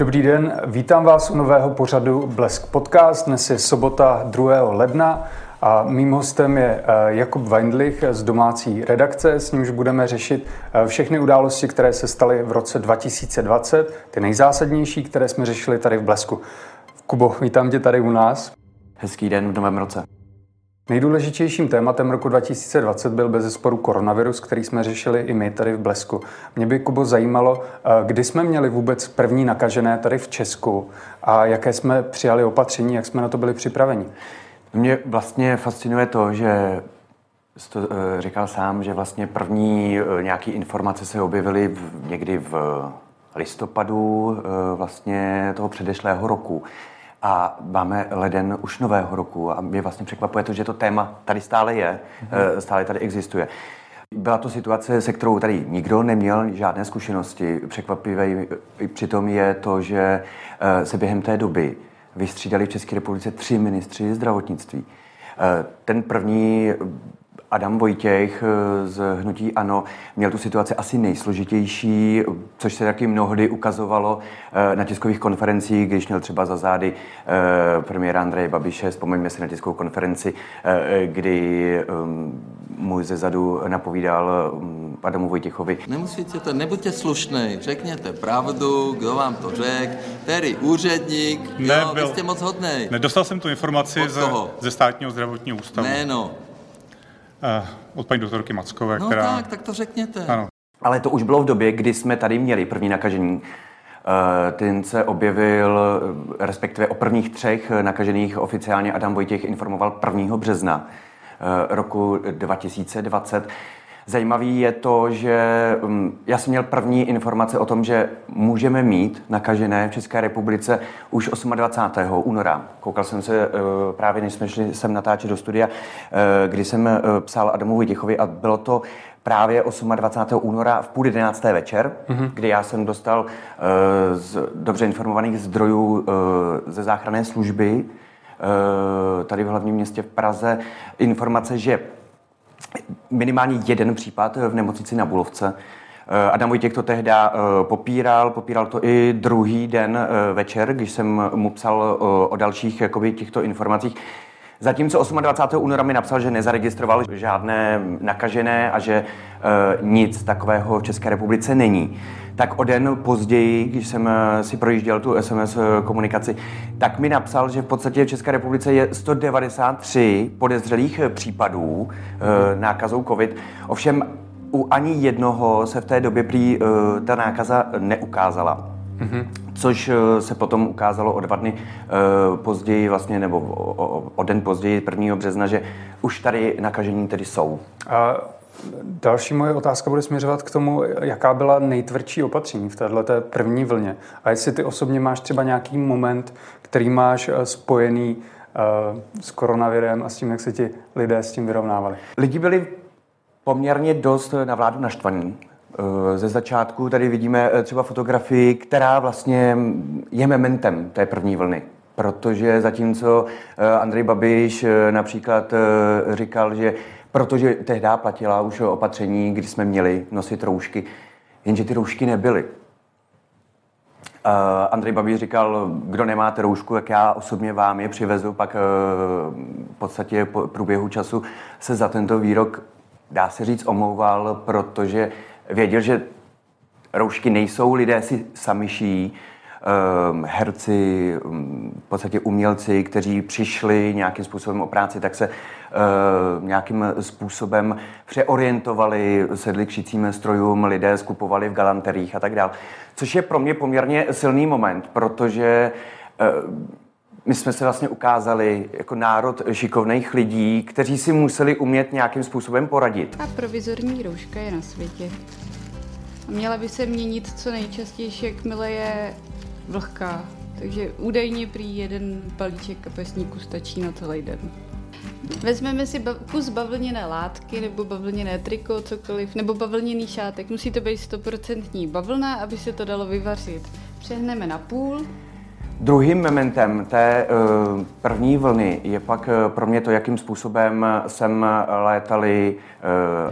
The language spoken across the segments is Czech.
Dobrý den, vítám vás u nového pořadu Blesk Podcast. Dnes je sobota 2. ledna a mým hostem je eh, Jakub Weindlich z domácí redakce, s nímž budeme řešit eh, všechny události, které se staly v roce 2020, ty nejzásadnější, které jsme řešili tady v Blesku. Kubo, vítám tě tady u nás. Hezký den v novém roce. Nejdůležitějším tématem roku 2020 byl bez zesporu koronavirus, který jsme řešili i my tady v Blesku. Mě by, Kubo, zajímalo, eh, kdy jsme měli vůbec první nakažené tady v Česku a jaké jsme přijali opatření, jak jsme na to byli připraveni. Mě vlastně fascinuje to, že jsi to eh, říkal sám, že vlastně první eh, nějaké informace se objevily v, někdy v listopadu vlastně toho předešlého roku a máme leden už nového roku a mě vlastně překvapuje to, že to téma tady stále je, mm-hmm. stále tady existuje. Byla to situace, se kterou tady nikdo neměl žádné zkušenosti. Překvapivé přitom je to, že eh, se během té doby vystřídali v České republice tři ministři zdravotnictví. Eh, ten první Adam Vojtěch eh, z Hnutí Ano měl tu situaci asi nejsložitější, což se taky mnohdy ukazovalo eh, na tiskových konferencích, když měl třeba za zády eh, premiéra Andreje Babiše. Vzpomeňme si na tiskovou konferenci, kdy ehm, můj ze zadu napovídal mm, Adamu Vojtěchovi. Nemusíte to, nebuďte slušný, řekněte pravdu, kdo vám to řekl, který úředník, ne, jo, byl, vy jste moc hodnej. Nedostal jsem tu informaci ze, ze státního zdravotního ústavu. Jméno. Uh, od paní doktorky Mackové, no která... tak, tak to řekněte. Ano. Ale to už bylo v době, kdy jsme tady měli první nakažení. Eh, ten se objevil, eh, respektive o prvních třech nakažených oficiálně Adam Vojtěch informoval 1. března roku 2020. Zajímavý je to, že mm, já jsem měl první informace o tom, že můžeme mít nakažené v České republice už 28. února. Koukal jsem se eh, právě, než jsme šli sem natáčet do studia, eh, kdy jsem eh, psal Adamu Vojtěchovi a bylo to právě 28. února v půl jedenácté večer, mm-hmm. kdy já jsem dostal z dobře informovaných zdrojů ze záchranné služby tady v hlavním městě v Praze informace, že minimálně jeden případ v nemocnici na Bulovce. Eh, Adam Vojtěch to tehdy eh, popíral, popíral to i druhý den eh, večer, když jsem mu psal o dalších jakoby, těchto informacích. Zatímco 28. února mi napsal, že nezaregistroval žádné nakažené a že e, nic takového v České republice není. Tak o den později, když jsem si projížděl tu SMS komunikaci, tak mi napsal, že v podstatě v České republice je 193 podezřelých případů e, nákazou COVID. Ovšem u ani jednoho se v té době prý ta nákaza neukázala. Mm-hmm. Což eh, se potom ukázalo o dva dny eh, později, vlastně, nebo o, o den později, 1. března, že už tady nakažení tedy jsou. A další moje otázka bude směřovat k tomu, jaká byla nejtvrdší opatření v této první vlně. A jestli ty osobně máš třeba nějaký moment, který máš eh, spojený s koronavirem a s tím, jak se ti lidé s tím vyrovnávali. Lidi byli poměrně dost na vládu naštvaní. Eh, ze začátku tady vidíme eh, třeba fotografii, která vlastně je mementem té první vlny. Protože zatímco eh, Andrej Babiš například říkal, že protože tehdy platila už opatření, kdy jsme měli nosit roušky, jenže ty roušky nebyly. Andrej Babiš říkal, kdo nemáte roušku, jak já osobně vám je přivezu, pak v podstatě po průběhu času se za tento výrok, dá se říct, omlouval, protože věděl, že roušky nejsou, lidé si sami šijí, um, herci, um, v podstatě umělci, kteří přišli nějakým způsobem o práci, tak se uh, nějakým způsobem přeorientovali, sedli k šicím strojům, lidé skupovali v galanteriích a tak dále. Což je pro mě poměrně silný moment, protože uh, my jsme se vlastně ukázali jako národ šikovných lidí, kteří si museli umět nějakým způsobem poradit. A provizorní rouška je na světě. A měla by se měnit co nejčastěji, jakmile je vlhká. Takže údajně prý jeden balíček kapesníku stačí na celý den. Vezmeme si ba- kus bavlněné látky nebo bavlněné triko, cokoliv, nebo bavlněný šátek. Musí to být stoprocentní bavlna, aby se to dalo vyvařit. Přehneme na půl, Druhým momentem té uh, první vlny je pak uh, pro mě to, jakým způsobem sem létali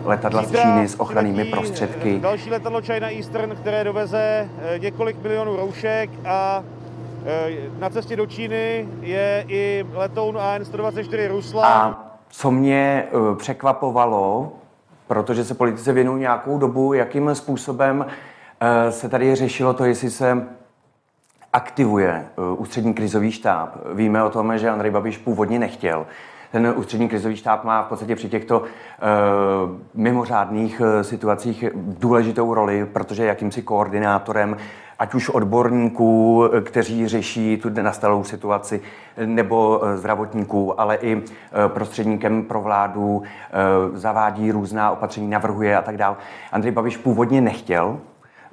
uh, letadla z Číny s ochrannými prostředky. Další letadlo China Eastern, které doveze několik milionů roušek a na cestě do Číny je i letoun AN-124 Rusla. A co mě překvapovalo, protože se politice věnují nějakou dobu, jakým způsobem se tady řešilo to, jestli se aktivuje eh, ústřední krizový štáb. Víme o tom, že Andrej Babiš původně nechtěl. Ten ústřední krizový štáb má v podstatě při těchto uh, mimořádných situacích důležitou roli, protože je jakýmsi koordinátorem ať už odborníků, kteří řeší tu nastalou situaci, nebo zdravotníků, ale i prostředníkem pro vládu, zavádí různá opatření, navrhuje a tak dále. Andrej Babiš původně nechtěl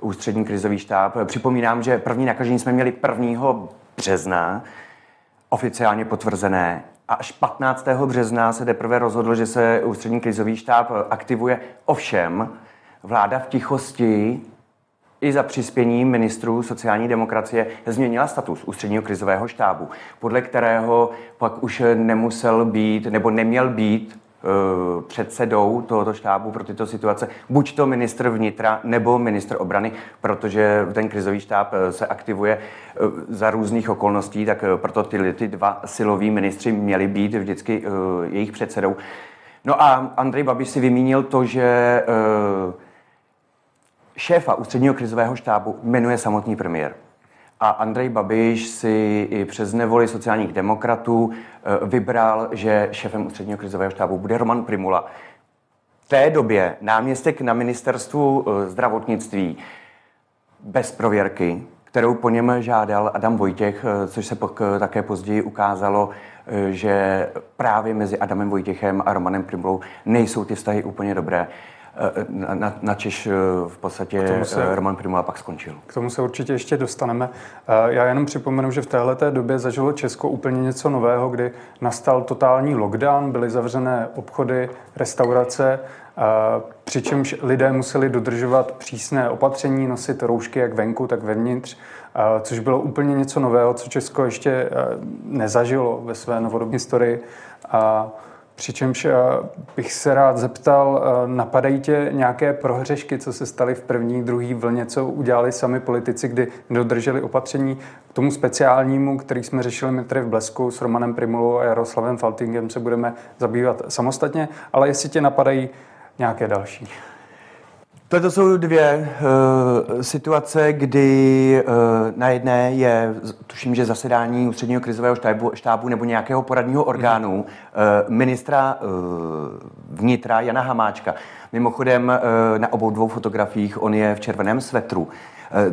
ústřední krizový štáb. Připomínám, že první nakažení jsme měli 1. března, oficiálně potvrzené, a až 15. března se teprve rozhodl, že se ústřední krizový štáb aktivuje. Ovšem, vláda v tichosti i za přispění ministrů sociální demokracie změnila status ústředního krizového štábu, podle kterého pak už nemusel být nebo neměl být Eh, předsedou tohoto štábu pro tyto situace buď to ministr vnitra nebo ministr obrany, protože ten krizový štáb eh, se aktivuje eh, za různých okolností, tak proto ty, ty dva siloví ministři měli být vždycky jejich předsedou. No a Andrej Babiš si vymínil to, že šéfa ústředního krizového štábu jmenuje samotný premiér. A Andrej Babiš si i přes nevoli sociálních demokratů eh, vybral, že šéfem ústředního krizového štábu bude Roman Primula. V té době náměstek na ministerstvu eh, zdravotnictví bez prověrky, kterou po něm žádal Adam Vojtěch, eh, což se pak také později ukázalo, že právě mezi Adamem Vojtěchem a Romanem Primulou nejsou ty vztahy úplně dobré na, na Češ eh, v podstatě se, eh, Roman Primula pak skončil. K tomu se určitě ještě dostaneme. Eh, já jenom připomenu, že v této době zažilo Česko úplně něco nového, kdy nastal totální lockdown, byly zavřené obchody, restaurace, přičemž lidé museli dodržovat přísné opatření, nosit roušky jak venku, tak vevnitř, což bylo úplně něco nového, co Česko ještě nezažilo ve své novodobní historii. Přičemž eh, bych se rád zeptal, eh, napadají tě nějaké prohřešky, co se staly v první, druhé vlně, co udělali sami politici, kdy dodrželi opatření k tomu speciálnímu, který jsme řešili my tady v Blesku s Romanem Primulou a Jaroslavem Faltingem, se budeme zabývat samostatně, ale jestli tě napadají nějaké další. To jsou dvě uh, situace, kdy uh, na jedné je, tuším, že zasedání ústředního krizového štábu, štábu nebo nějakého poradního orgánu uh, ministra uh, vnitra Jana Hamáčka. Mimochodem uh, na obou dvou fotografiích on je v červeném svetru, uh,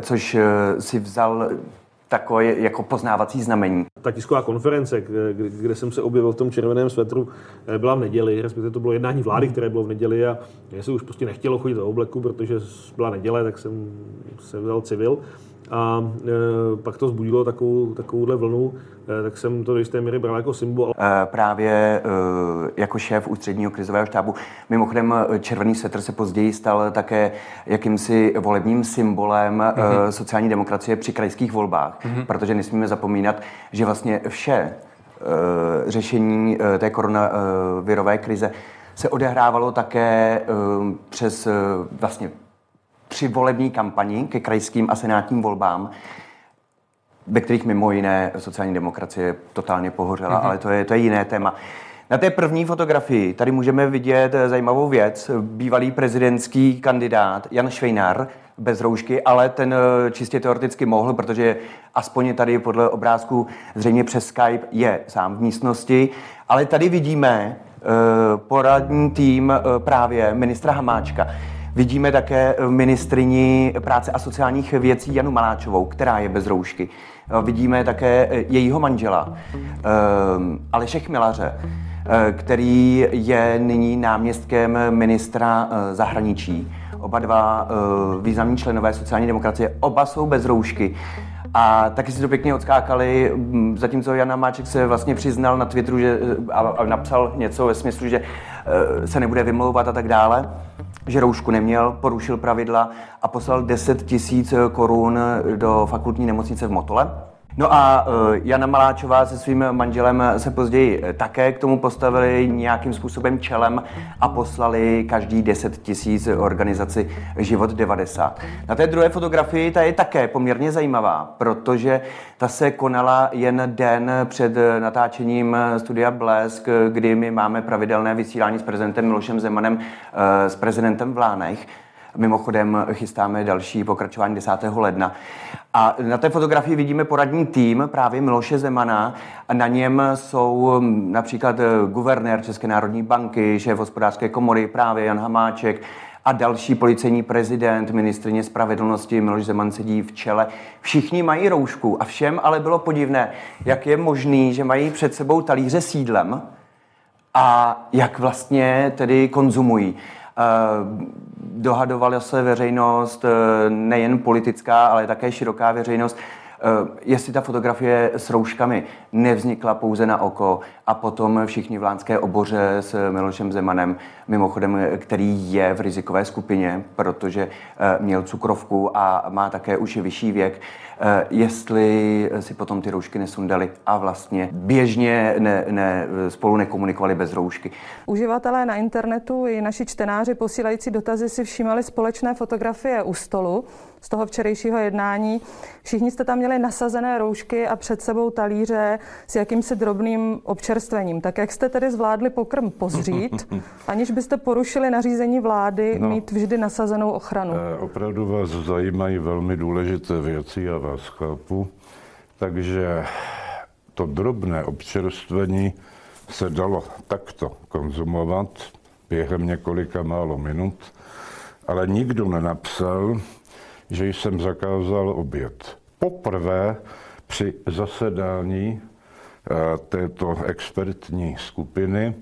což uh, si vzal takové jako poznávací znamení. Ta tisková konference, kde, kde jsem se objevil v tom červeném svetru, eh, byla v neděli, respektive to bylo jednání vlády, které bylo v neděli a mě se už prostě nechtělo chodit do obleku, protože byla neděle, tak jsem se vzal civil. A e, pak to zbudilo takovou, takovouhle vlnu, tak jsem to do jisté míry bral jako symbol. E, právě e, jako šéf ústředního krizového štábu. Mimochodem červený svetr se později stal také jakýmsi volebním symbolem mm-hmm. sociální demokracie při krajských volbách, mm-hmm. protože nesmíme zapomínat, že vlastně vše řešení té koronavirové krize se odehrávalo také přes vlastně při volební kampani ke krajským a senátním volbám, ve kterých mimo jiné sociální demokracie totálně pohořela, mm-hmm. ale to je, to je jiné téma. Na té první fotografii tady můžeme vidět zajímavou věc. Bývalý prezidentský kandidát Jan Švejnar bez roušky, ale ten eh, čistě teoreticky mohl, protože aspoň tady podle obrázku zřejmě přes Skype je sám v místnosti. Ale tady vidíme uh, poradní tým právě ministra Hamáčka. Vidíme také ministrini práce a sociálních věcí Janu Maláčovou, která je bez roušky. Vidíme také jejího manžela, Aleše Chmilaře, který je nyní náměstkem ministra zahraničí. Oba dva významní členové sociální demokracie, oba jsou bez roušky. A taky si to pěkně odskákali, zatímco Jan Máček se vlastně přiznal na Twitteru že, a, a napsal něco ve smyslu, že se nebude vymlouvat a tak dále že roušku neměl, porušil pravidla a poslal 10 tisíc korun do fakultní nemocnice v Motole. No a uh, Jana Maláčová se svým manželem se později také k tomu postavili nějakým způsobem čelem a poslali každý 10 tisíc organizaci Život 90. Na té druhé fotografii ta je také poměrně zajímavá, protože ta se konala jen den před natáčením studia Blesk, kdy my máme pravidelné vysílání s prezidentem Milošem Zemanem, s prezidentem Vlánech. Mimochodem chystáme další pokračování 10. ledna. A na té fotografii vidíme poradní tým právě Miloše Zemana a na něm jsou hm, například eh, guvernér České národní banky, šéf hospodářské komory, právě Jan Hamáček, a další policejní prezident, ministrině spravedlnosti Miloš Zeman sedí v čele. Všichni mají roušku a všem ale bylo podivné, jak je možný, že mají před sebou talíře sídlem a jak vlastně tedy konzumují. Dohadovala se veřejnost, eh, nejen politická, ale také široká veřejnost, Eh, jestli ta fotografie s rouškami nevznikla pouze na oko a potom všichni v Lánské oboře s Milošem Zemanem, mimochodem, který je v rizikové skupině, protože eh, měl cukrovku a má také už vyšší věk, eh, jestli si potom ty roušky nesundali a vlastně běžně ne, ne, spolu nekomunikovali bez roušky. Uživatelé na internetu i naši čtenáři posílající dotazy si všímali společné fotografie u stolu z toho včerejšího jednání. Všichni jste tam měli nasazené roušky a před sebou talíře s jakýmsi drobným občerstvením. Tak jak jste tedy zvládli pokrm pozřít, aniž byste porušili nařízení vlády no, mít vždy nasazenou ochranu? Eh, opravdu vás zajímají velmi důležité věci, já vás chápu. Takže to drobné občerstvení se dalo takto konzumovat během několika málo minut, ale nikdo nenapsal, že jsem zakázal oběd. Poprvé při zasedání této expertní skupiny,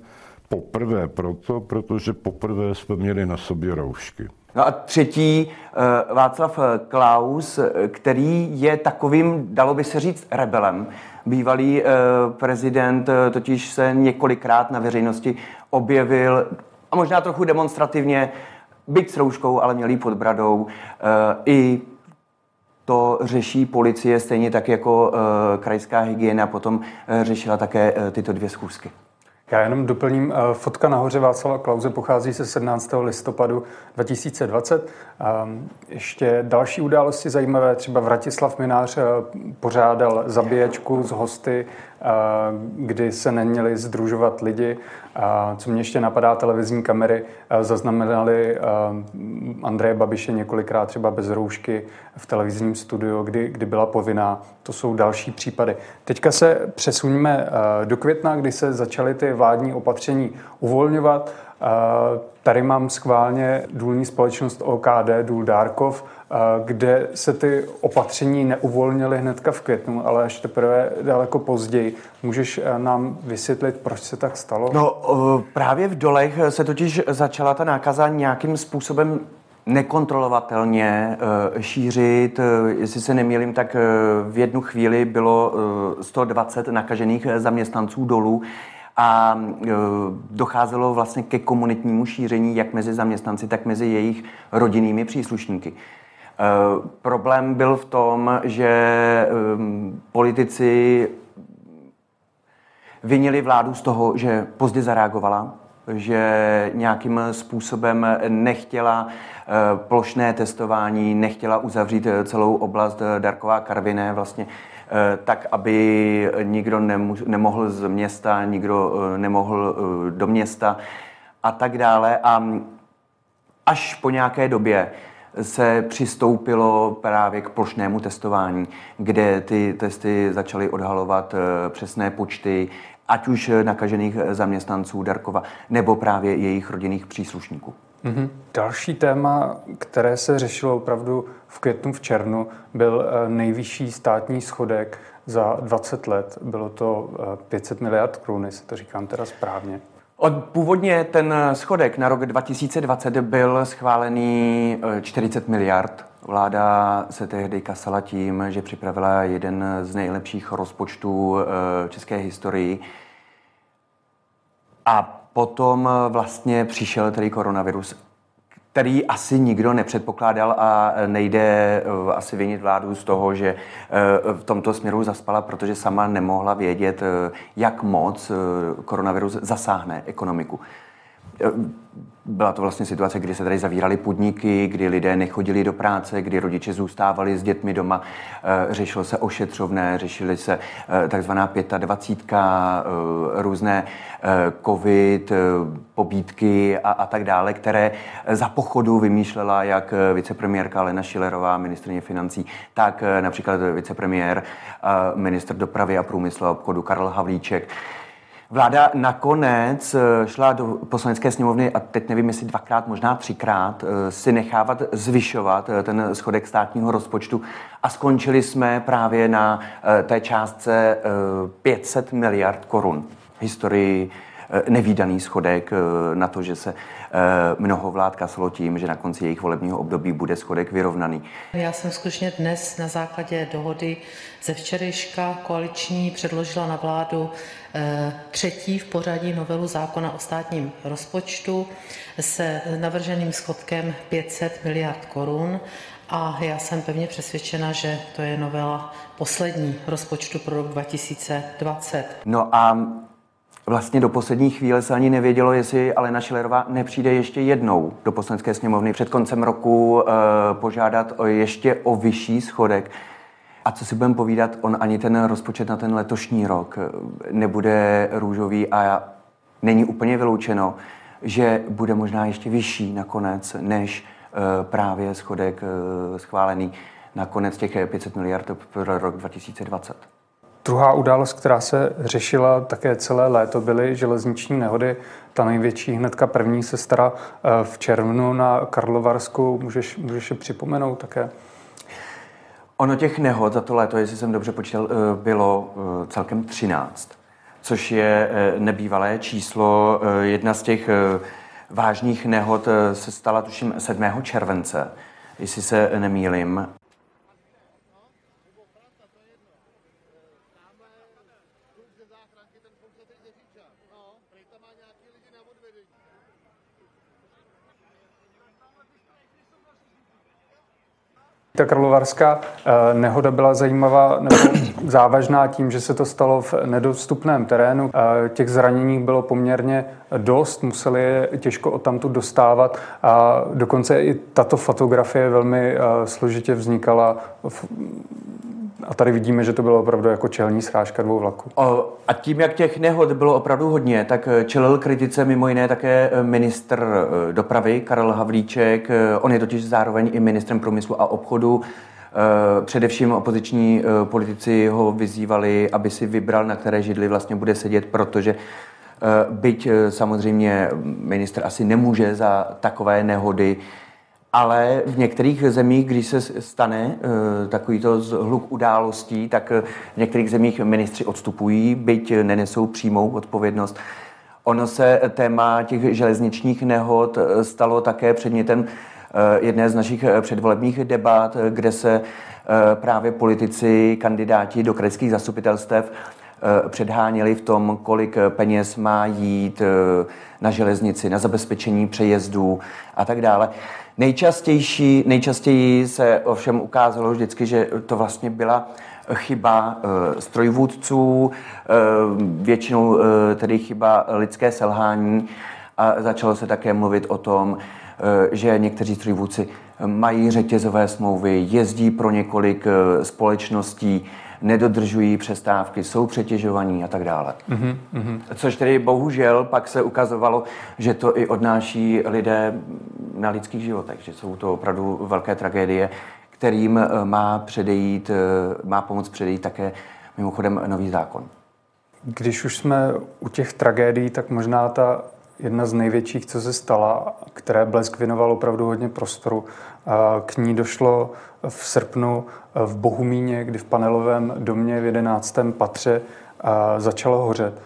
poprvé proto, protože poprvé jsme měli na sobě roušky. No a třetí, eh, Václav Klaus, který je takovým, dalo by se říct, rebelem. Bývalý eh, prezident totiž se několikrát na veřejnosti objevil, a možná trochu demonstrativně, byť s rouškou, ale měl pod bradou. Eh, I to řeší policie stejně tak jako eh, krajská hygiena potom eh, řešila také tyto dvě schůzky. Já jenom doplním, fotka nahoře Václava Klauze pochází se 17. listopadu 2020. Ehm, ještě další události zajímavé, třeba Vratislav Minář pořádal zabíječku z hosty, kdy se neměli združovat lidi co mě ještě napadá, televizní kamery zaznamenaly Andreje Babiše několikrát třeba bez roušky v televizním studiu, kdy, kdy byla povinná. To jsou další případy. Teďka se přesuníme do května, kdy se začaly ty vládní opatření uvolňovat. Tady mám schválně důlní společnost OKD, Důl Dárkov, kde se ty opatření neuvolnily hnedka v květnu, ale až teprve daleko později. Můžeš e, nám vysvětlit, proč se tak stalo? No, právě v dolech se totiž začala ta nákaza nějakým způsobem nekontrolovatelně e, šířit. Jestli se nemýlím, tak v jednu chvíli bylo 120 nakažených zaměstnanců dolů a docházelo vlastně ke komunitnímu šíření jak mezi zaměstnanci, tak mezi jejich rodinnými příslušníky. Eh, problém byl v tom, že ehm, politici vinili vládu z toho, že pozdě zareagovala, že nějakým způsobem nechtěla eh, plošné testování, nechtěla uzavřít eh, celou oblast Darková Karviné vlastně tak, aby nikdo nemohl z města, nikdo nemohl do města a tak dále. A až po nějaké době se přistoupilo právě k plošnému testování, kde ty testy začaly odhalovat eh, přesné počty, ať už nakažených zaměstnanců Darkova, nebo právě jejich rodinných příslušníků. Mm-hmm. Další téma, které se řešilo opravdu v květnu, v červnu, byl eh, nejvyšší státní schodek za 20 let. Bylo to 500 eh, miliard korun, jestli to říkám teda správně. Od původně ten schodek na rok 2020 byl schválený 40 eh, miliard. Vláda se tehdy kasala tím, že připravila jeden z nejlepších rozpočtů eh, české historii. A potom vlastně přišel tedy koronavirus, který asi nikdo nepředpokládal a nejde asi vinit vládu z toho, že v tomto směru zaspala, protože sama nemohla vědět, jak moc koronavirus zasáhne ekonomiku. Byla to vlastně situace, kdy se tady zavíraly podniky, kdy lidé nechodili do práce, kdy rodiče zůstávali s dětmi doma, eh, řešilo se ošetřovné, řešily se eh, takzvaná 25, eh, různé covid, pobídky a, a tak dále, které za pochodu vymýšlela jak vicepremiérka Lena Šilerová, ministrině financí, tak například vicepremiér, ministr dopravy a průmyslu a obchodu Karel Havlíček. Vláda nakonec eh, šla do poslanecké sněmovny a teď nevím, jestli dvakrát, možná třikrát, eh, si nechávat zvyšovat eh, ten schodek státního rozpočtu a skončili jsme právě na té částce 500 miliard korun. Historii nevýdaný schodek na to, že se mnoho vlád kaslo tím, že na konci jejich volebního období bude schodek vyrovnaný. Já jsem skutečně dnes na základě dohody ze včerejška koaliční předložila na vládu třetí v pořadí novelu zákona o státním rozpočtu se navrženým schodkem 500 miliard korun a já jsem pevně přesvědčena, že to je novela poslední rozpočtu pro rok 2020. No a Vlastně do poslední chvíle se ani nevědělo, jestli Alena Šilerová nepřijde ještě jednou do poslanecké sněmovny před koncem roku e, požádat o ještě o vyšší schodek. A co si budeme povídat, on ani ten rozpočet na ten letošní rok nebude růžový a není úplně vyloučeno, že bude možná ještě vyšší nakonec, než eh, právě schodek eh, schválený na konec těch 500 miliard pro rok 2020. Druhá událost, která se řešila také celé léto, byly železniční nehody. Ta největší hnedka první se stara eh, v červnu na Karlovarsku. Můžeš, můžeš je připomenout také? Ono těch nehod za to léto, jestli jsem dobře počítal, eh, bylo eh, celkem 13, což je eh, nebývalé číslo. Jedna z těch vážných nehod se stala tuším 7. července, jestli se nemýlim. Ta karlovarská eh, nehoda byla zajímavá nebo závažná tím, že se to stalo v nedostupném terénu. Eh, těch zranění bylo poměrně dost, museli je těžko odtamtu dostávat a dokonce i tato fotografie velmi eh, složitě vznikala a tady vidíme, že to bylo opravdu jako čelní srážka dvou vlaků. A tím, jak těch nehod bylo opravdu hodně, tak eh, čelil kritice mimo jiné také eh, ministr eh, dopravy Karel Havlíček. On je totiž zároveň i ministrem průmyslu a obchodu. Především opoziční politici ho vyzývali, aby si vybral, na které židli vlastně bude sedět, protože byť samozřejmě ministr asi nemůže za takové nehody ale v některých zemích, když se stane uh, takovýto hluk událostí, tak eh, v některých zemích ministři odstupují, byť nenesou přímou odpovědnost. Ono se téma těch železničních nehod eh, stalo také předmětem jedné z našich předvolebních debat, kde se právě politici, kandidáti do krajských zastupitelstev předháněli v tom, kolik peněz má jít na železnici, na zabezpečení přejezdů a tak dále. Nejčastější, nejčastěji se ovšem ukázalo vždycky, že to vlastně byla chyba e, strojvůdců, e, většinou e, tedy chyba lidské selhání a začalo se také mluvit o tom, že někteří strojvůdci mají řetězové smlouvy, jezdí pro několik společností, nedodržují přestávky, jsou přetěžovaní a tak dále. Mm-hmm. Což tedy bohužel pak se ukazovalo, že to i odnáší lidé na lidských životech, že jsou to opravdu velké tragédie, kterým eh, má předejít, eh, má pomoct předejít také mimochodem nový zákon. Když už jsme u těch tragédií, tak možná ta jedna z největších, co se stala, které Blesk věnoval opravdu hodně prostoru. K ní došlo v srpnu v Bohumíně, kdy v panelovém domě v 11. patře začalo hořet.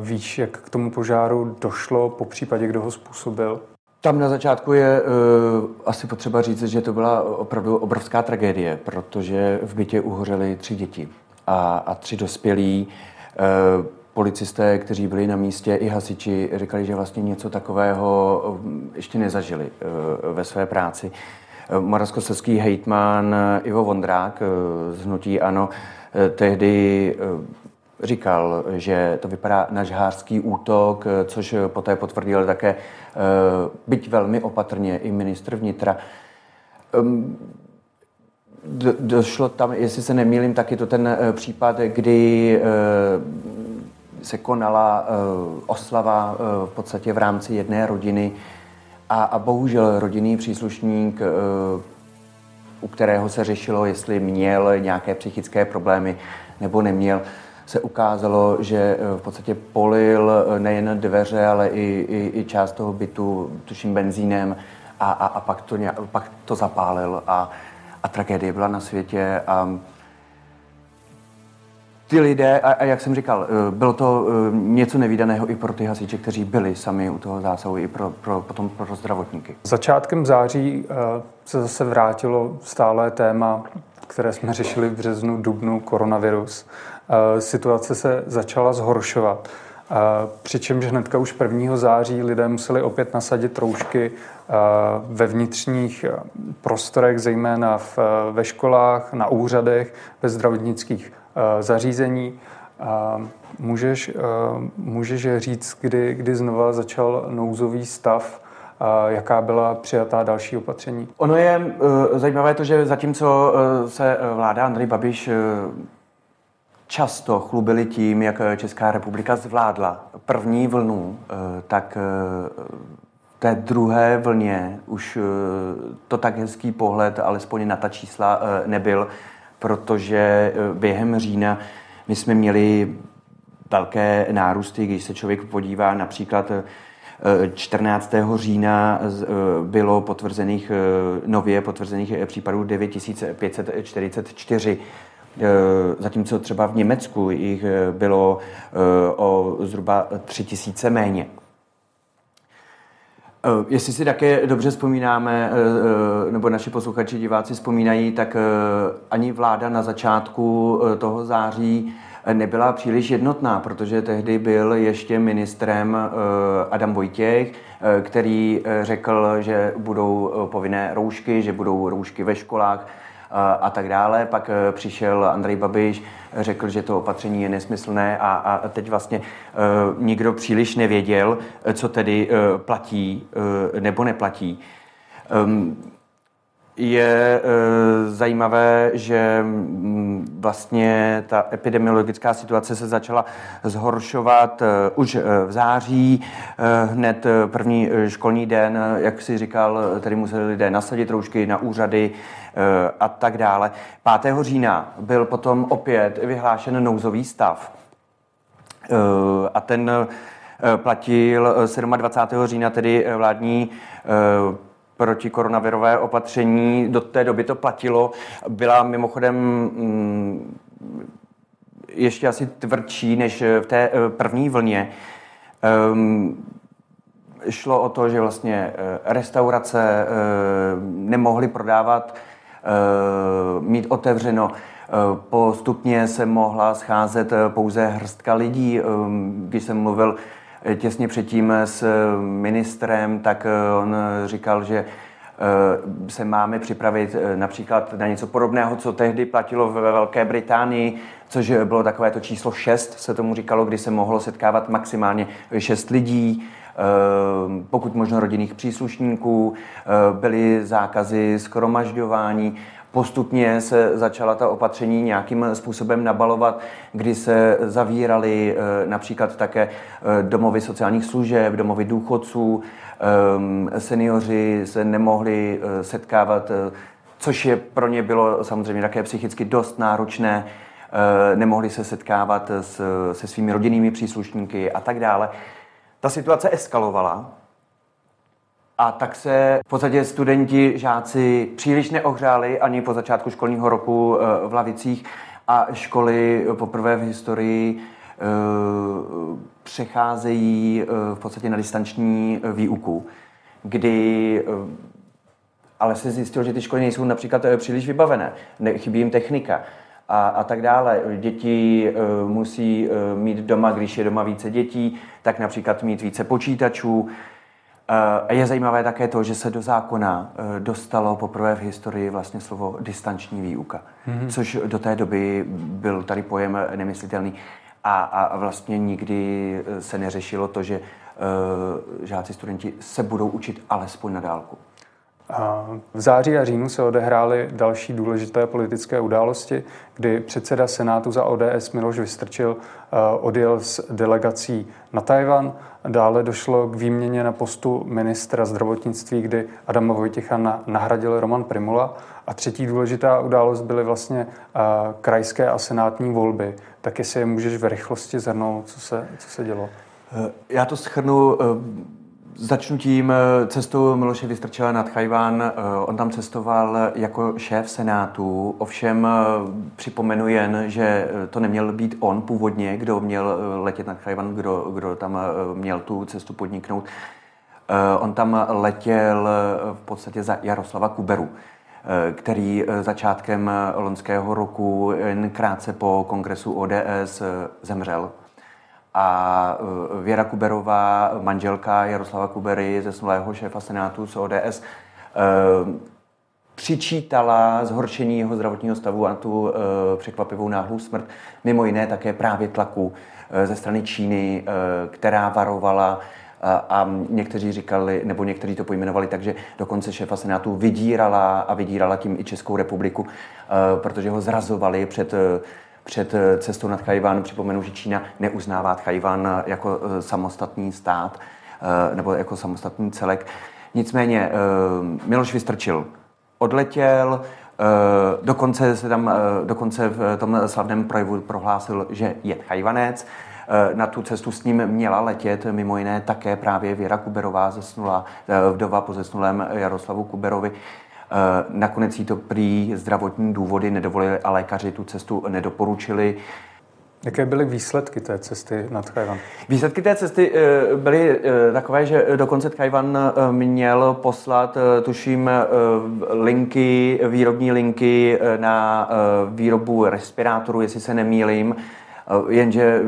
Víš, jak k tomu požáru došlo, po případě, kdo ho způsobil? Tam na začátku je uh, asi potřeba říct, že to byla opravdu obrovská tragédie, protože v bytě uhořely tři děti a, a tři dospělí. Uh, policisté, kteří byli na místě, i hasiči, říkali, že vlastně něco takového ještě nezažili ve své práci. Moravskoslezský hejtman Ivo Vondrák z Hnutí Ano tehdy říkal, že to vypadá na žhářský útok, což poté potvrdil také, byť velmi opatrně, i ministr vnitra. Ehm, do, došlo tam, jestli se nemýlím, taky to ten případ, kdy se konala uh, oslava uh, v podstatě v rámci jedné rodiny a, a bohužel rodinný příslušník, uh, u kterého se řešilo, jestli měl nějaké psychické problémy nebo neměl, se ukázalo, že v podstatě polil nejen dveře, ale i, i, i část toho bytu, tuším benzínem, a, a, a pak, to pak to zapálil a, a tragédie byla na světě. A ty lidé, a, a jak jsem říkal, eh, bylo to eh, něco nevýdaného i pro ty hasiče, kteří byli sami u toho zásahu, i pro, pro, potom pro zdravotníky. Začátkem září eh, se zase vrátilo stále téma, které jsme řešili v březnu, dubnu, koronavirus. Situace se začala zhoršovat. Přičemž hnedka už 1. září lidé museli opět nasadit roušky ve vnitřních prostorech, zejména v, ve školách, na úřadech, ve zdravotnických zařízení. Můžeš, můžeš říct, kdy, kdy znova začal nouzový stav, jaká byla přijatá další opatření? Ono je uh, zajímavé to, že zatímco se vláda Andrej Babiš často chlubili tím, jak Česká republika zvládla první vlnu, tak té druhé vlně už to tak hezký pohled, alespoň na ta čísla, nebyl, protože během října my jsme měli velké nárůsty, když se člověk podívá například 14. října bylo potvrzených, nově potvrzených případů 9544 Eh, zatímco třeba v Německu jich eh, bylo eh, o zhruba tři tisíce méně. Jestli si také dobře vzpomínáme, nebo naši posluchači, diváci vzpomínají, tak ani vláda na začátku toho září nebyla příliš jednotná, protože tehdy byl ještě ministrem Adam Vojtěch, který řekl, že budou povinné roušky, že budou roušky ve školách, a tak dále. Pak eh, přišel Andrej Babiš, řekl, že to opatření je nesmyslné a, a teď vlastně uh, nikdo příliš nevěděl, co tedy platí nebo neplatí. Um, je e, zajímavé, že m, vlastně ta epidemiologická situace se začala zhoršovat e, už e, v září. E, hned první školní den, jak si říkal, tedy museli lidé nasadit roušky na úřady e, a tak dále. 5. října byl potom opět vyhlášen nouzový stav. E, a ten platil 27. října, tedy vládní protikoronavirové opatření, do té doby to platilo, byla mimochodem mm, ještě asi tvrdší než v té eh, první vlně. Um, šlo o to, že vlastně eh, restaurace uh, nemohly prodávat, mít otevřeno. Postupně se mohla scházet pouze hrstka lidí. Ehm, když jsem mluvil těsně předtím s ministrem, tak eh, on říkal, že eh, se máme připravit eh, například na něco podobného, co tehdy platilo ve Velké Británii, což bylo takové to číslo 6, se tomu říkalo, kdy se mohlo setkávat maximálně 6 lidí, pokud možno rodinných příslušníků, byly zákazy skromažďování, Postupně se začala ta opatření nějakým způsobem nabalovat, kdy se zavíraly eh, například také eh, domovy sociálních služeb, domovy důchodců, ehm, seniori se nemohli eh, setkávat, což je pro ně bylo samozřejmě také psychicky dost náročné, nemohli se setkávat se svými rodinnými příslušníky a tak dále. Ta situace eskalovala a tak se v podstatě studenti, žáci příliš neohřáli ani po začátku školního roku eh, v lavicích a školy poprvé v historii eh, přecházejí eh, v podstatě na distanční výuku, kdy ale se zjistilo, že ty školy nejsou například příliš vybavené, chybí jim technika. a, a tak dále. Děti musí mít doma, když je doma více dětí, tak například mít více počítačů. Uh, je zajímavé také to, že se do zákona uh, dostalo poprvé v historii vlastně slovo distanční výuka, mm-hmm. což do té doby byl tady pojem nemyslitelný. A, a vlastně nikdy se neřešilo to, že žáci, studenti se budou učit alespoň na dálku. V září a říjnu se odehrály další důležité politické události, kdy předseda Senátu za ODS Miloš Vystrčil eh, odjel s delegací na Tajvan. Dále došlo k výměně na postu ministra zdravotnictví, kdy Adama Vojtěcha nahradil Roman Primula. A třetí důležitá událost byly vlastně eh, krajské a senátní volby. Tak jestli je můžeš v rychlosti zhrnout, co se, co se dělo? Eh, já to schrnu Začnu tím eh, cestou Miloše Vystrčela nad Chajván. Eh, on tam cestoval jako šéf Senátu, ovšem eh, připomenu jen, že to neměl být on původně, kdo měl letět nad Chajván, kdo, kdo tam měl tu cestu podniknout. On tam letěl v podstatě za Jaroslava Kuberu, který začátkem loňského roku, jen krátce po kongresu ODS, zemřel a e, Věra Kuberová, manželka Jaroslava Kubery, zesnulého šéfa Senátu z ODS, e, přičítala zhoršení jeho zdravotního stavu a tu e, překvapivou náhlou smrt, mimo jiné také právě tlaku ze strany Číny, která varovala a někteří říkali, nebo někteří to pojmenovali tak, že dokonce šéfa Senátu vydírala a vydírala tím i Českou republiku, protože ho zrazovali před před eh, cestou nad Chajván. Připomenu, že Čína neuznává Chajván jako eh, samostatný stát eh, nebo jako samostatný celek. Nicméně Miloš Vystrčil odletěl, dokonce se tam, dokonce v tom slavném projevu prohlásil, že je Chajvanec. Na tu cestu s ním měla letět mimo jiné také právě Věra Kuberová, zesnula, vdova po zesnulém Jaroslavu Kuberovi. Eh, nakonec jí to prý zdravotní důvody nedovolili a lékaři tu cestu nedoporučili. Jaké byly výsledky té cesty na Tchajvan? Výsledky té cesty eh, byly eh, takové, že dokonce Tchajvan měl poslat, tuším, linky, výrobní linky na výrobu respirátorů, jestli se nemýlím. Jenže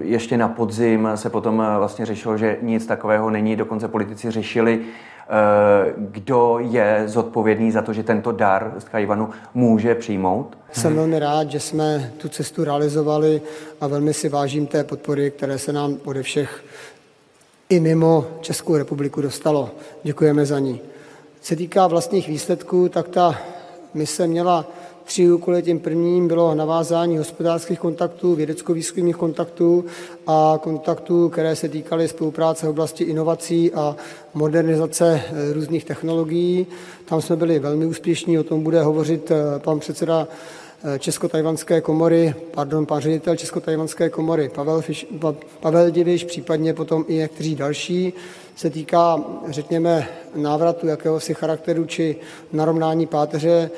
ještě na podzim se potom vlastně řešilo, že nic takového není. Dokonce politici řešili, kdo je zodpovědný za to, že tento dar z Tajvanu může přijmout? Jsem velmi rád, že jsme tu cestu realizovali a velmi si vážím té podpory, které se nám ode všech i mimo Českou republiku dostalo. Děkujeme za ní. Co se týká vlastních výsledků, tak ta mise měla tři úkoly. Tím prvním bylo navázání hospodářských kontaktů, vědecko-výzkumných kontaktů a kontaktů, které se týkaly spolupráce v oblasti inovací a modernizace eh, různých technologií. Tam jsme byli velmi úspěšní, o tom bude hovořit eh, pan předseda eh, Česko-tajvanské komory, pardon, pan ředitel Česko-tajvanské komory Pavel, Fiš, Pavel Diviš, případně potom i někteří další. Se týká, řekněme, návratu jakéhosi charakteru či narovnání páteře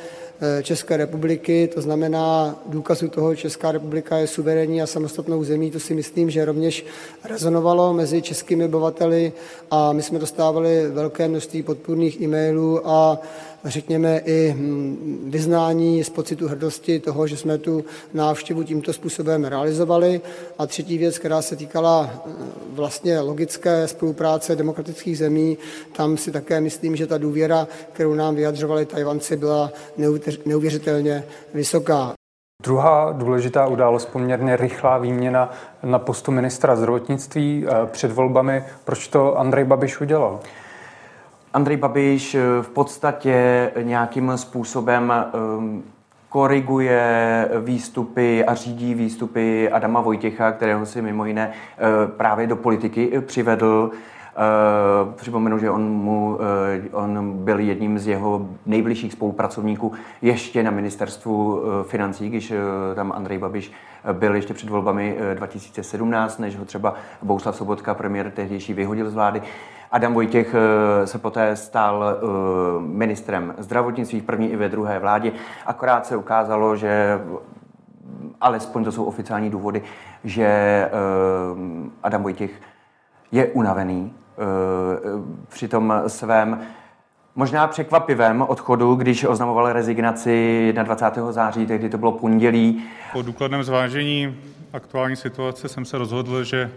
České republiky, to znamená důkazu toho, že Česká republika je suverénní a samostatnou zemí, to si myslím, že rovněž rezonovalo mezi českými obyvateli a my jsme dostávali velké množství podpůrných e-mailů a řekněme i hm, vyznání z pocitu hrdosti toho, že jsme tu návštěvu tímto způsobem realizovali. A třetí věc, která se týkala eh, vlastně logické spolupráce demokratických zemí, tam si také myslím, že ta důvěra, kterou nám vyjadřovali Tajvanci, byla neuvěřitelně vysoká. Druhá důležitá událost, poměrně rychlá výměna na postu ministra zdravotnictví eh, před volbami. Proč to Andrej Babiš udělal? Andrej Babiš eh, v podstatě nějakým způsobem ehm, koriguje výstupy a řídí výstupy Adama Vojtěcha, kterého si mimo jiné eh, právě do politiky přivedl. Uh, připomenu, že on, mu, on byl jedním z jeho nejbližších spolupracovníků ještě na ministerstvu financí, když tam Andrej Babiš byl ještě před volbami uh, 2017, než ho třeba Bouslav Sobotka, premiér tehdejší, vyhodil z vlády. Adam Vojtěch uh, se poté stal uh, ministrem zdravotnictví v první i ve druhé vládě. Akorát se ukázalo, že alespoň to jsou oficiální důvody, že uh, Adam Vojtěch je unavený, Eh, při tom svém možná překvapivém odchodu, když oznamoval rezignaci 21. září, tehdy to bylo pondělí. Po důkladném zvážení aktuální situace jsem se rozhodl, že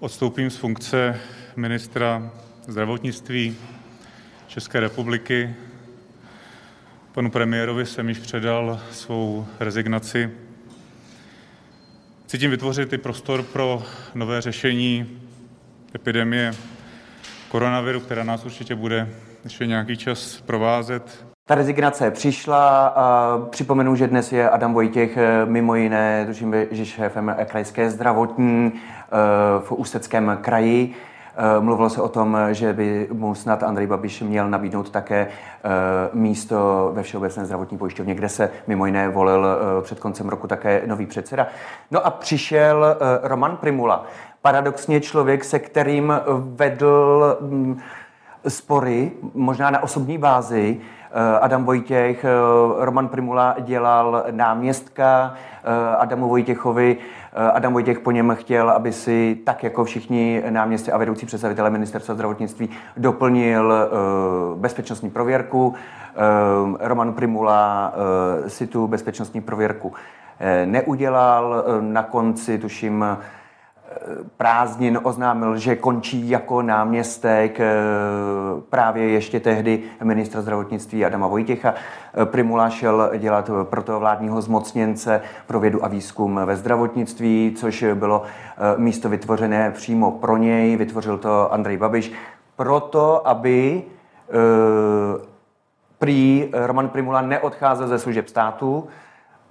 odstoupím z funkce ministra zdravotnictví České republiky. Panu premiérovi jsem již předal svou rezignaci. Chci tím vytvořit i prostor pro nové řešení epidemie koronaviru, která nás určitě bude ještě nějaký čas provázet. Ta rezignace přišla a připomenu, že dnes je Adam Vojtěch eh, mimo jiné, tuším, že šéfem krajské zdravotní eh, v Ústeckém kraji. Eh, mluvilo se o tom, že by mu snad Andrej Babiš měl nabídnout také místo ve Všeobecné zdravotní pojišťovně, kde se mimo jiné volil před koncem roku také nový předseda. No a přišel Roman Primula, paradoxně člověk, se kterým vedl mm, spory, možná na osobní bázi. Eh, Adam Vojtěch, eh, Roman Primula dělal náměstka eh, Adamu Vojtěchovi. Adam Vojtěch po něm chtěl, aby si tak jako všichni náměstci a vedoucí představitelé ministerstva zdravotnictví doplnil bezpečnostní prověrku. Roman Primula si tu bezpečnostní prověrku neudělal. Na konci, tuším, prázdnin oznámil, že končí jako náměstek eh, právě ještě tehdy ministra zdravotnictví Adama Vojtěcha. Eh, Primula šel dělat proto vládního zmocněnce pro vědu a výzkum ve zdravotnictví, což bylo eh, místo vytvořené přímo pro něj, vytvořil to Andrej Babiš, proto, aby prý Roman Primula neodcházel ze služeb státu,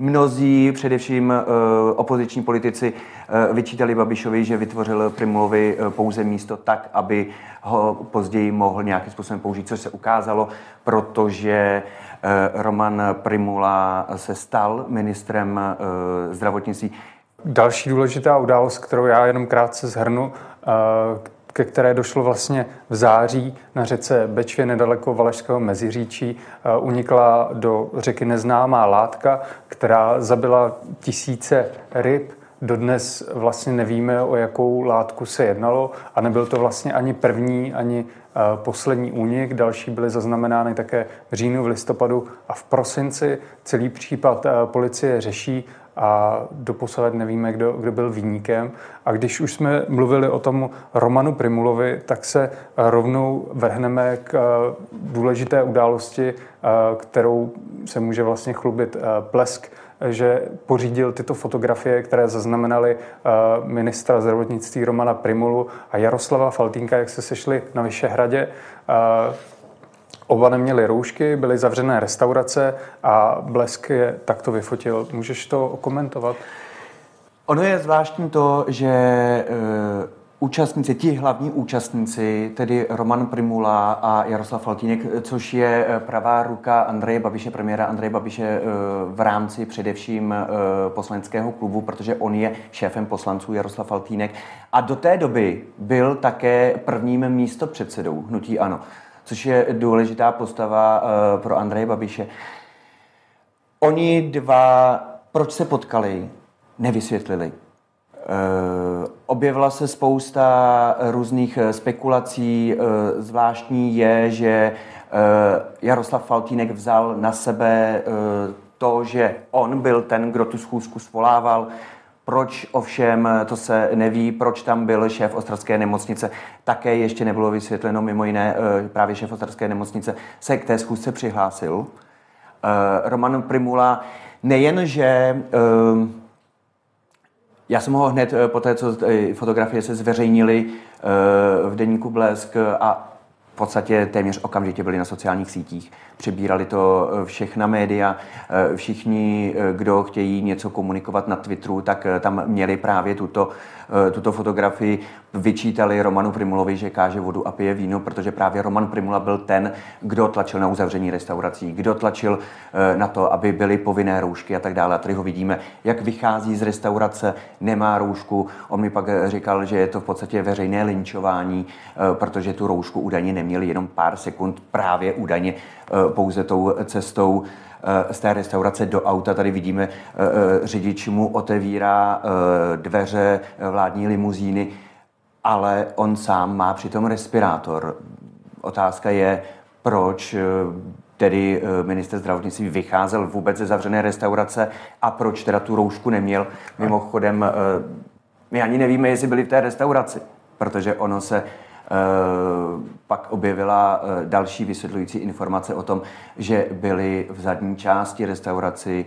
Mnozí, především uh, opoziční politici, uh, vyčítali Babišovi, že vytvořil Primulovi uh, pouze místo tak, aby ho později mohl nějakým způsobem použít, což se ukázalo, protože Roman Primula se stal ministrem zdravotnictví. Další důležitá událost, kterou já jenom krátce zhrnu, ke které došlo vlastně v září na řece Bečvě nedaleko Valašského Meziříčí, eh, unikla do řeky neznámá látka, která zabila tisíce ryb. Dodnes vlastně nevíme, o jakou látku se jednalo a nebyl to vlastně ani první, ani eh, poslední únik. Další byly zaznamenány také v říjnu, v listopadu a v prosinci. Celý případ eh, policie řeší a doposavat nevíme, kdo, kdo byl výnikem. A když už jsme mluvili o tom Romanu Primulovi, tak se rovnou vrhneme k eh, důležité události, eh, kterou se může vlastně chlubit eh, Plesk, že pořídil tyto fotografie, které zaznamenaly ministra zdravotnictví Romana Primulu a Jaroslava Faltínka, jak se sešli na Vyšehradě. Oba neměli roušky, byly zavřené restaurace a Blesk je takto vyfotil. Můžeš to komentovat? Ono je zvláštní to, že e, účastníci, ti hlavní účastníci, tedy Roman Primula a Jaroslav Faltínek, což je e, pravá ruka Andreje Babiše, premiéra Andreje Babiše e, v rámci především poslaneckého klubu, protože on je šéfem poslanců Jaroslav Faltínek a do té doby byl také prvním místopředsedou hnutí ANO což je důležitá postava uh, pro Andreje Babiše. Oni dva, proč se potkali, nevysvětlili. Uh, objevila se spousta různých eh, spekulací. Zvláštní je, že Jaroslav Faltínek vzal na sebe to, že on byl ten, kdo tu schůzku svolával, proč ovšem, to se neví, proč tam byl šéf Ostravské nemocnice, také ještě nebylo vysvětleno, mimo jiné eh, právě šéf Ostravské nemocnice se k té schůzce přihlásil. Eh, Roman Primula nejenže eh, já jsem ho hned po té, co fotografie se zveřejnily v deníku Blesk a podstatě téměř okamžitě byli na sociálních sítích. Přebírali to eh, všechna média, eh, všichni, eh, kdo chtějí něco komunikovat na Twitteru, tak tam měli právě tuto, tuto fotografii, vyčítali Romanu Primulovi, že káže vodu a pije víno, protože právě Roman Primula byl ten, kdo tlačil na uzavření restaurací, kdo tlačil na to, aby byly povinné roušky a tak dále. A tady ho vidíme, jak vychází z restaurace, nemá roušku. On mi pak říkal, že je to v podstatě veřejné linčování, protože tu roušku údajně neměli jenom pár sekund právě údajně Eh, pouze tou cestou eh, z té restaurace do auta. Tady vidíme, eh, řidič mu otevírá dveře vládní limuzíny, ale on sám má přitom respirátor. Otázka je, proč tedy minister zdravotnictví vycházel vůbec ze zavřené restaurace a proč teda tu roušku neměl. Mimochodem, my ani nevíme, jestli byli v té restauraci, protože ono se pak objevila další vysvětlující informace o tom, že byli v zadní části restauraci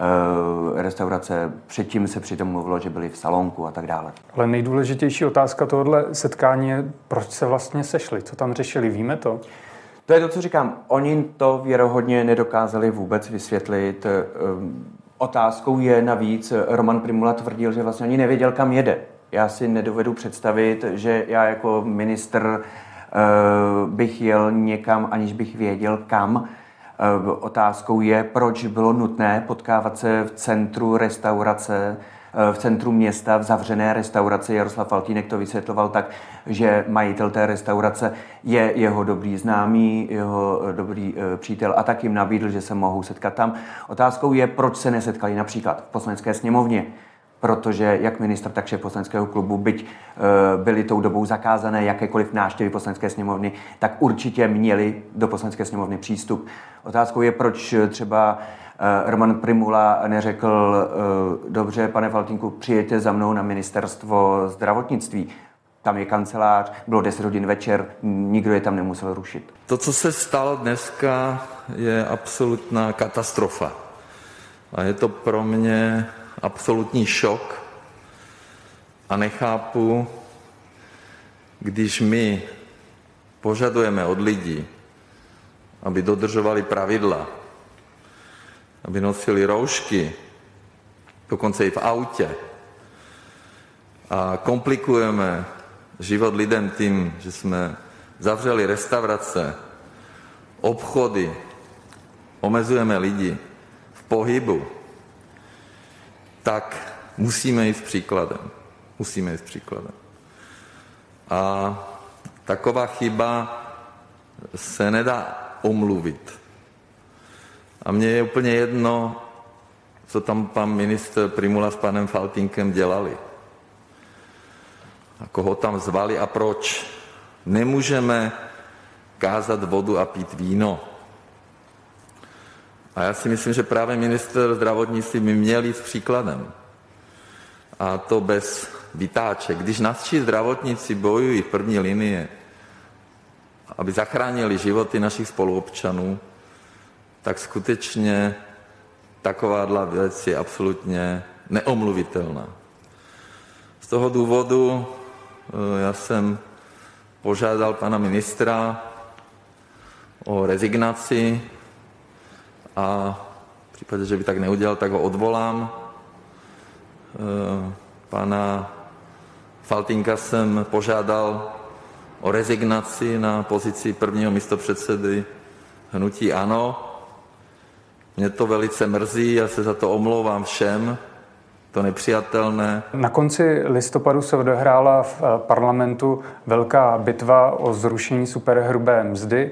Eh, restaurace. Předtím se přitom mluvilo, že byli v salonku a tak dále. Ale nejdůležitější otázka tohohle setkání je, proč se vlastně sešli, co tam řešili, víme to? To je to, co říkám. Oni to věrohodně nedokázali vůbec vysvětlit. Eh, otázkou je navíc, Roman Primula tvrdil, že vlastně ani nevěděl, kam jede. Já si nedovedu představit, že já jako minister eh, bych jel někam, aniž bych věděl, kam. Eh, otázkou je, proč bylo nutné potkávat se v centru restaurace, eh, v centru města, v zavřené restauraci. Jaroslav Faltínek to vysvětloval tak, že majitel té restaurace je jeho dobrý známý, jeho eh, dobrý přítel a tak jim nabídl, že se mohou setkat tam. Otázkou je, proč se nesetkali například v poslanecké sněmovně protože jak ministr, tak šéf poslaneckého klubu, byť e, byly tou dobou zakázané jakékoliv návštěvy poslanecké sněmovny, tak určitě měli do poslanecké sněmovny přístup. Otázkou je, proč třeba e, Roman Primula neřekl, e, dobře, pane Faltínku, přijďte za mnou na ministerstvo zdravotnictví. Tam je kancelář, bylo 10 hodin večer, nikdo je tam nemusel rušit. To, co se stalo dneska, je absolutná katastrofa. A je to pro mě absolutní šok a nechápu, když my požadujeme od lidí, aby dodržovali pravidla, aby nosili roušky, dokonce i v autě, a komplikujeme život lidem tím, že jsme zavřeli restaurace, obchody, omezujeme lidi v pohybu, tak musíme jít příkladem. Musíme jít příkladem. A taková chyba se nedá omluvit. A mně je úplně jedno, co tam pan ministr Primula s panem Faltinkem dělali. A koho tam zvali a proč. Nemůžeme kázat vodu a pít víno. A já si myslím, že právě minister zdravotnictví by měl jít příkladem. A to bez vytáček. Když naši zdravotníci bojují v první linii, aby zachránili životy našich spoluobčanů, tak skutečně takováhle věc je absolutně neomluvitelná. Z toho důvodu eh, já jsem požádal pana ministra o rezignaci a v případě, že by tak neudělal, tak ho odvolám. Eh, pana Faltinka jsem požádal o rezignaci na pozici prvního místopředsedy hnutí ANO. Mě to velice mrzí, já se za to omlouvám všem, to nepřijatelné. Na konci listopadu se odehrála v eh, parlamentu velká bitva o zrušení superhrubé mzdy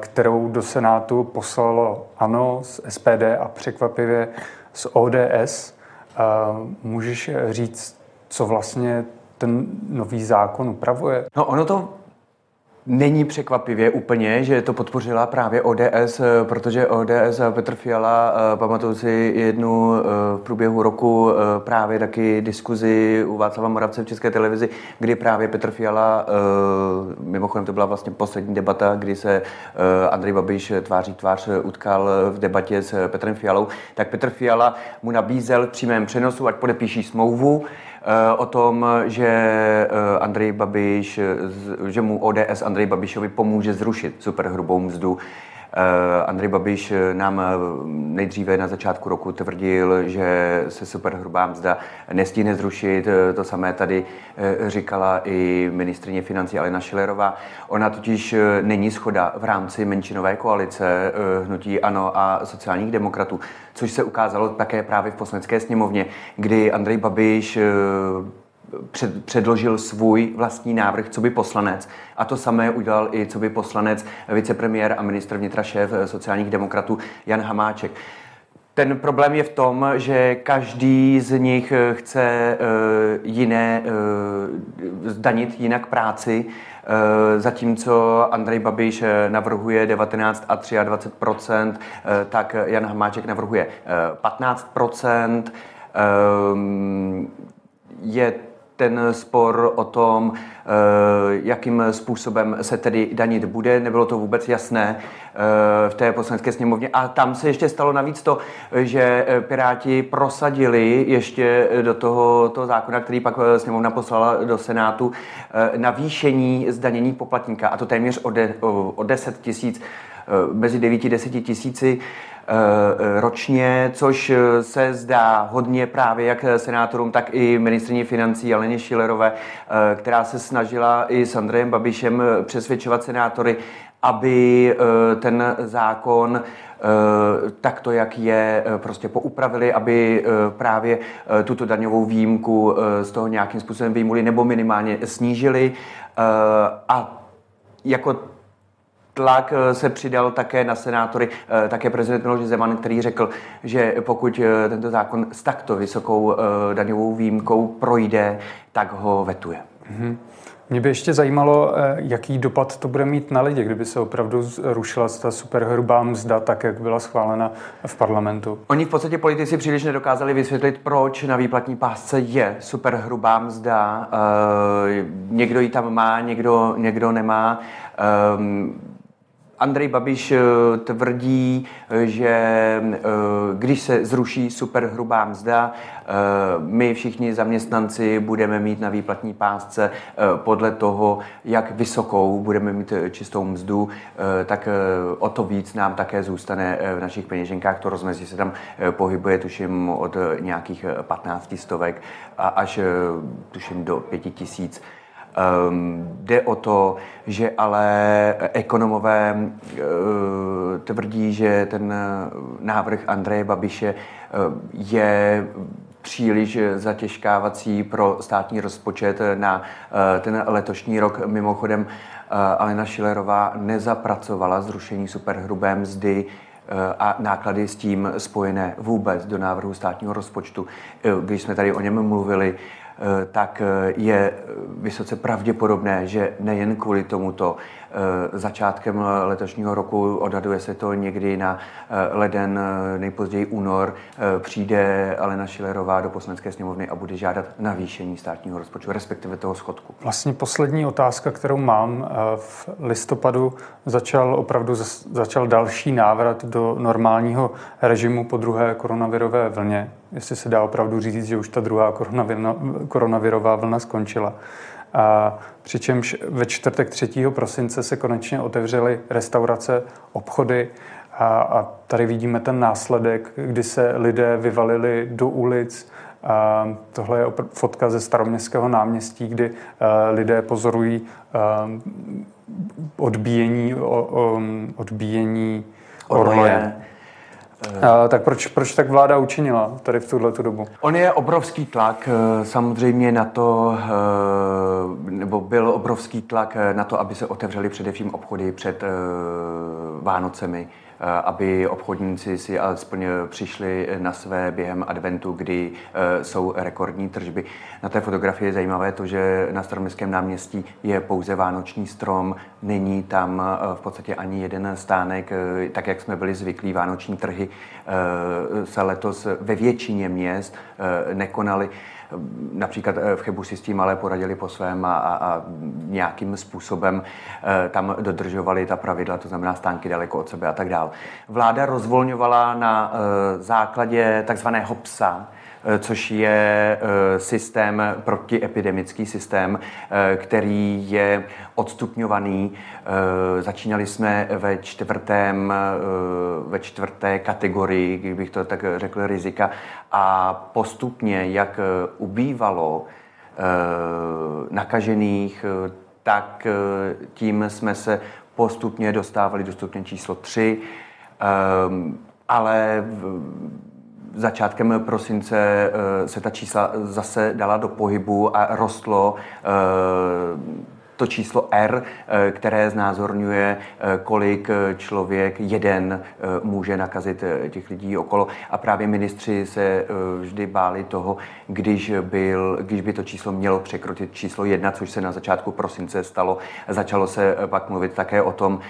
kterou do Senátu poslalo ANO z SPD a překvapivě z ODS. Můžeš říct, co vlastně ten nový zákon upravuje? No ono to Není překvapivě úplně, že to podpořila právě ODS, protože ODS a Petr Fiala, eh, pamatuju si jednu eh, v průběhu roku eh, právě taky diskuzi u Václava Moravce v České televizi, kdy právě Petr Fiala, mimochodem to byla vlastně poslední debata, kdy se Andrej Babiš tváří tvář utkal v debatě s Petrem Fialou, tak Petr Fiala mu nabízel v přímém přenosu, ať podepíší smlouvu, Eh, o tom, že eh, Andrej Babiš, že mu ODS Andrej Babišovi pomůže zrušit superhrubou mzdu. Eh, Andrej Babiš nám nejdříve na začátku roku tvrdil, že se superhrubá mzda nestihne zrušit. To samé tady říkala i ministrině financí Alena Šilerová. Ona totiž není schoda v rámci menšinové koalice hnutí ANO a sociálních demokratů což se ukázalo také právě v poslanecké sněmovně, kdy Andrej Babiš eh, před, předložil svůj vlastní návrh, co by poslanec. A to samé udělal i co by poslanec, vicepremiér a ministr vnitra šéf sociálních demokratů Jan Hamáček. Ten problém je v tom, že každý z nich chce jiné, zdanit jinak práci, zatímco Andrej Babiš navrhuje 19 a 23 tak Jan Hamáček navrhuje 15% Je ten spor o tom, eh, jakým způsobem se tedy danit bude. Nebylo to vůbec jasné eh, v té poslanecké sněmovně. A tam se ještě stalo navíc to, že eh, Piráti prosadili ještě do toho, toho zákona, který pak sněmovna poslala do Senátu, navýšení zdanění poplatníka, a to téměř o, de, o 10 tisíc, mezi 9 a 10 tisíci Eh, ročně, což eh, se zdá hodně právě jak senátorům, tak i ministrině financí Aleně Šilerové, eh, která se snažila i s Andrejem Babišem přesvědčovat senátory, aby ten zákon takto, jak je, prostě poupravili, aby právě tuto daňovou výjimku z toho nějakým způsobem vyjmuli nebo minimálně snížili. A jako tlak eh, se přidal také na senátory, eh, také prezident Miloš Zeman, který řekl, že pokud eh, tento zákon s takto vysokou daňovou výjimkou projde, tak ho vetuje. Mm-hmm. Mě by ještě zajímalo, jaký dopad to bude mít na lidi, kdyby se opravdu rušila ta superhrubá mzda, tak jak byla schválena v parlamentu. Oni v podstatě politici příliš nedokázali vysvětlit, proč na výplatní pásce je superhrubá mzda. někdo ji tam má, někdo, někdo nemá. Ehm, Andrej Babiš eh, tvrdí, eh, že eh, když se zruší superhrubá mzda, my všichni zaměstnanci budeme mít na výplatní pásce podle toho, jak vysokou budeme mít čistou mzdu, tak o to víc nám také zůstane v našich peněženkách. To rozmezí se tam pohybuje, tuším, od nějakých 15 stovek až tuším do 5 tisíc. Um, jde o to, že ale ekonomové uh, tvrdí, že ten návrh Andreje Babiše uh, je příliš zatěžkávací pro státní rozpočet na uh, ten letošní rok. Mimochodem, Alena Šilerová nezapracovala zrušení superhrubé mzdy a náklady s tím spojené vůbec do návrhu státního rozpočtu. Když jsme tady o něm mluvili, Eh, tak eh, je vysoce pravděpodobné, že nejen kvůli tomuto Eh, začátkem letošního roku, odhaduje se to někdy na eh, leden, eh, nejpozději únor, přijde Alena Šilerová do poslanecké sněmovny a bude žádat navýšení státního rozpočtu, respektive toho schodku. Vlastně poslední otázka, kterou mám. V listopadu začal opravdu začal další návrat do normálního režimu po druhé koronavirové vlně. Jestli se dá opravdu říct, že už ta druhá koronavirová vlna skončila. A přičemž ve čtvrtek 3. prosince se konečně otevřely restaurace, obchody a, a tady vidíme ten následek, kdy se lidé vyvalili do ulic. A tohle je fotka ze staroměstského náměstí, kdy lidé pozorují odbíjení, odbíjení orloje. A, tak proč, proč tak vláda učinila tady v tuhle dobu? On je obrovský tlak eh, samozřejmě na to, eh, nebo byl obrovský tlak eh, na to, aby se otevřely především obchody před Vánocemi. Eh, aby obchodníci si alespoň přišli na své během adventu, kdy eh, jsou rekordní tržby. Na té fotografii je zajímavé to, že na Staroměstském náměstí je pouze vánoční strom, není tam eh, v podstatě ani jeden stánek, tak jak jsme byli zvyklí, vánoční trhy se letos ve většině měst nekonaly. Například eh, v Chebu si s tím ale poradili po svém a, a, nějakým způsobem eh, tam dodržovali ta pravidla, to znamená stánky daleko od sebe a tak dále. Vláda rozvolňovala na eh, základě takzvaného psa, což je systém, protiepidemický systém, který je odstupňovaný. Začínali jsme ve, čtvrtém, ve čtvrté kategorii, kdybych to tak řekl, rizika a postupně, jak ubývalo nakažených, tak tím jsme se postupně dostávali do stupně číslo 3, ale začátkem prosince eh, se ta čísla zase dala do pohybu a rostlo eh, to číslo R, které znázorňuje, kolik člověk jeden může nakazit těch lidí okolo. A právě ministři se vždy báli toho, když, byl, když by to číslo mělo překročit číslo jedna, což se na začátku prosince stalo. Začalo se pak mluvit také o tom,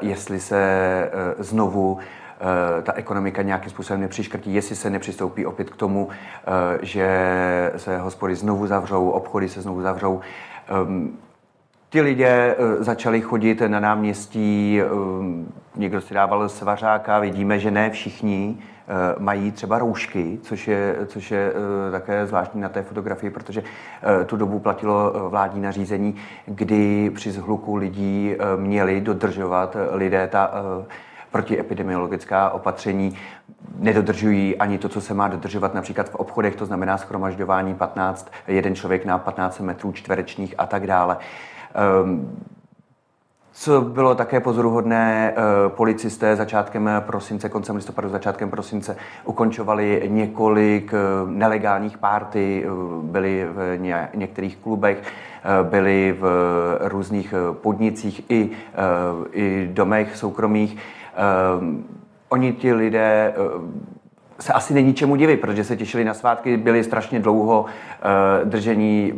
jestli se znovu Eh, ta ekonomika nějakým způsobem nepřiškrtí, jestli se nepřistoupí opět k tomu, eh, že se hospody znovu zavřou, obchody se znovu zavřou. Ehm, ti lidé eh, začali chodit na náměstí, ehm, někdo si dával svařáka, vidíme, že ne všichni mají třeba roušky, což je, což je také zvláštní na té fotografii, protože tu dobu platilo vládní nařízení, kdy při zhluku lidí měli dodržovat lidé ta protiepidemiologická opatření nedodržují ani to, co se má dodržovat například v obchodech, to znamená schromažďování 15, jeden člověk na 15 metrů čtverečních a tak dále. Um, co bylo také pozoruhodné, eh, policisté začátkem prosince, koncem listopadu, začátkem prosince ukončovali několik eh, nelegálních párty, eh, byli v některých klubech, byli v různých podnicích i, i domech soukromých. Um, oni ti lidé uh, se asi není čemu divit, protože se těšili na svátky, byli strašně dlouho uh, držení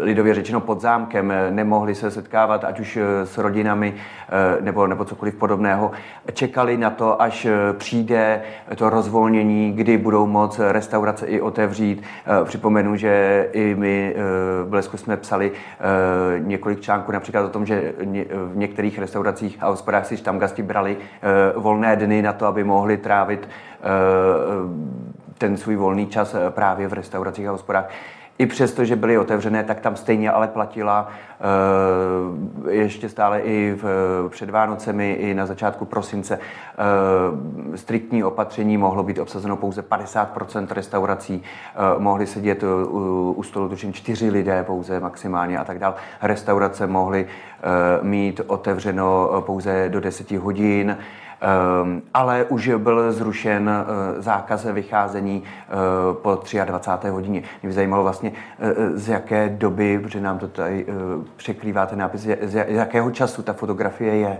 lidově řečeno pod zámkem, nemohli se setkávat ať už eh, s rodinami eh, nebo, nebo cokoliv podobného. Čekali na to, až eh, přijde to rozvolnění, kdy budou moc restaurace i otevřít. Připomenu, že i my v Blesku jsme psali několik článků například o tom, že v některých restauracích a hospodách si tam gasti brali volné dny na to, aby mohli trávit ten svůj volný čas právě v restauracích a hospodách i přesto, že byly otevřené, tak tam stejně ale platila uh, ještě stále i v, před Vánocemi, i na začátku prosince uh, striktní opatření, mohlo být obsazeno pouze 50% restaurací, mohli sedět u, stolu tuším čtyři lidé pouze maximálně a tak dále. Restaurace mohly mít otevřeno pouze do 10 hodin, ale už byl zrušen eh, zákaz vycházení eh, po 23. hodině. Mě by zajímalo vlastně, eh, z jaké doby, protože nám to tady překrývá ten nápis, z jakého času ta fotografie je.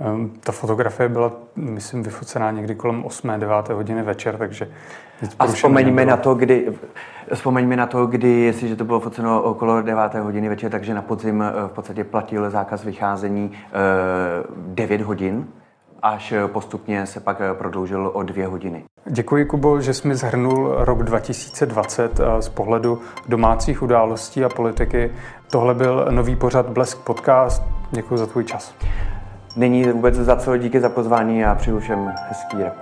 Ehm, ta fotografie byla, myslím, vyfocená někdy kolem 8. 9. hodiny večer, takže... A vzpomeňme na to, kdy, vzpomeňme na to, kdy, jestliže to bylo foceno okolo 9. hodiny večer, takže na podzim v podstatě platil zákaz vycházení 9 hodin, až postupně se pak prodloužil o dvě hodiny. Děkuji, Kubo, že jsi mi zhrnul rok 2020 z pohledu domácích událostí a politiky. Tohle byl nový pořad Blesk Podcast. Děkuji za tvůj čas. Není vůbec za co, díky za pozvání a přeju všem hezký rok.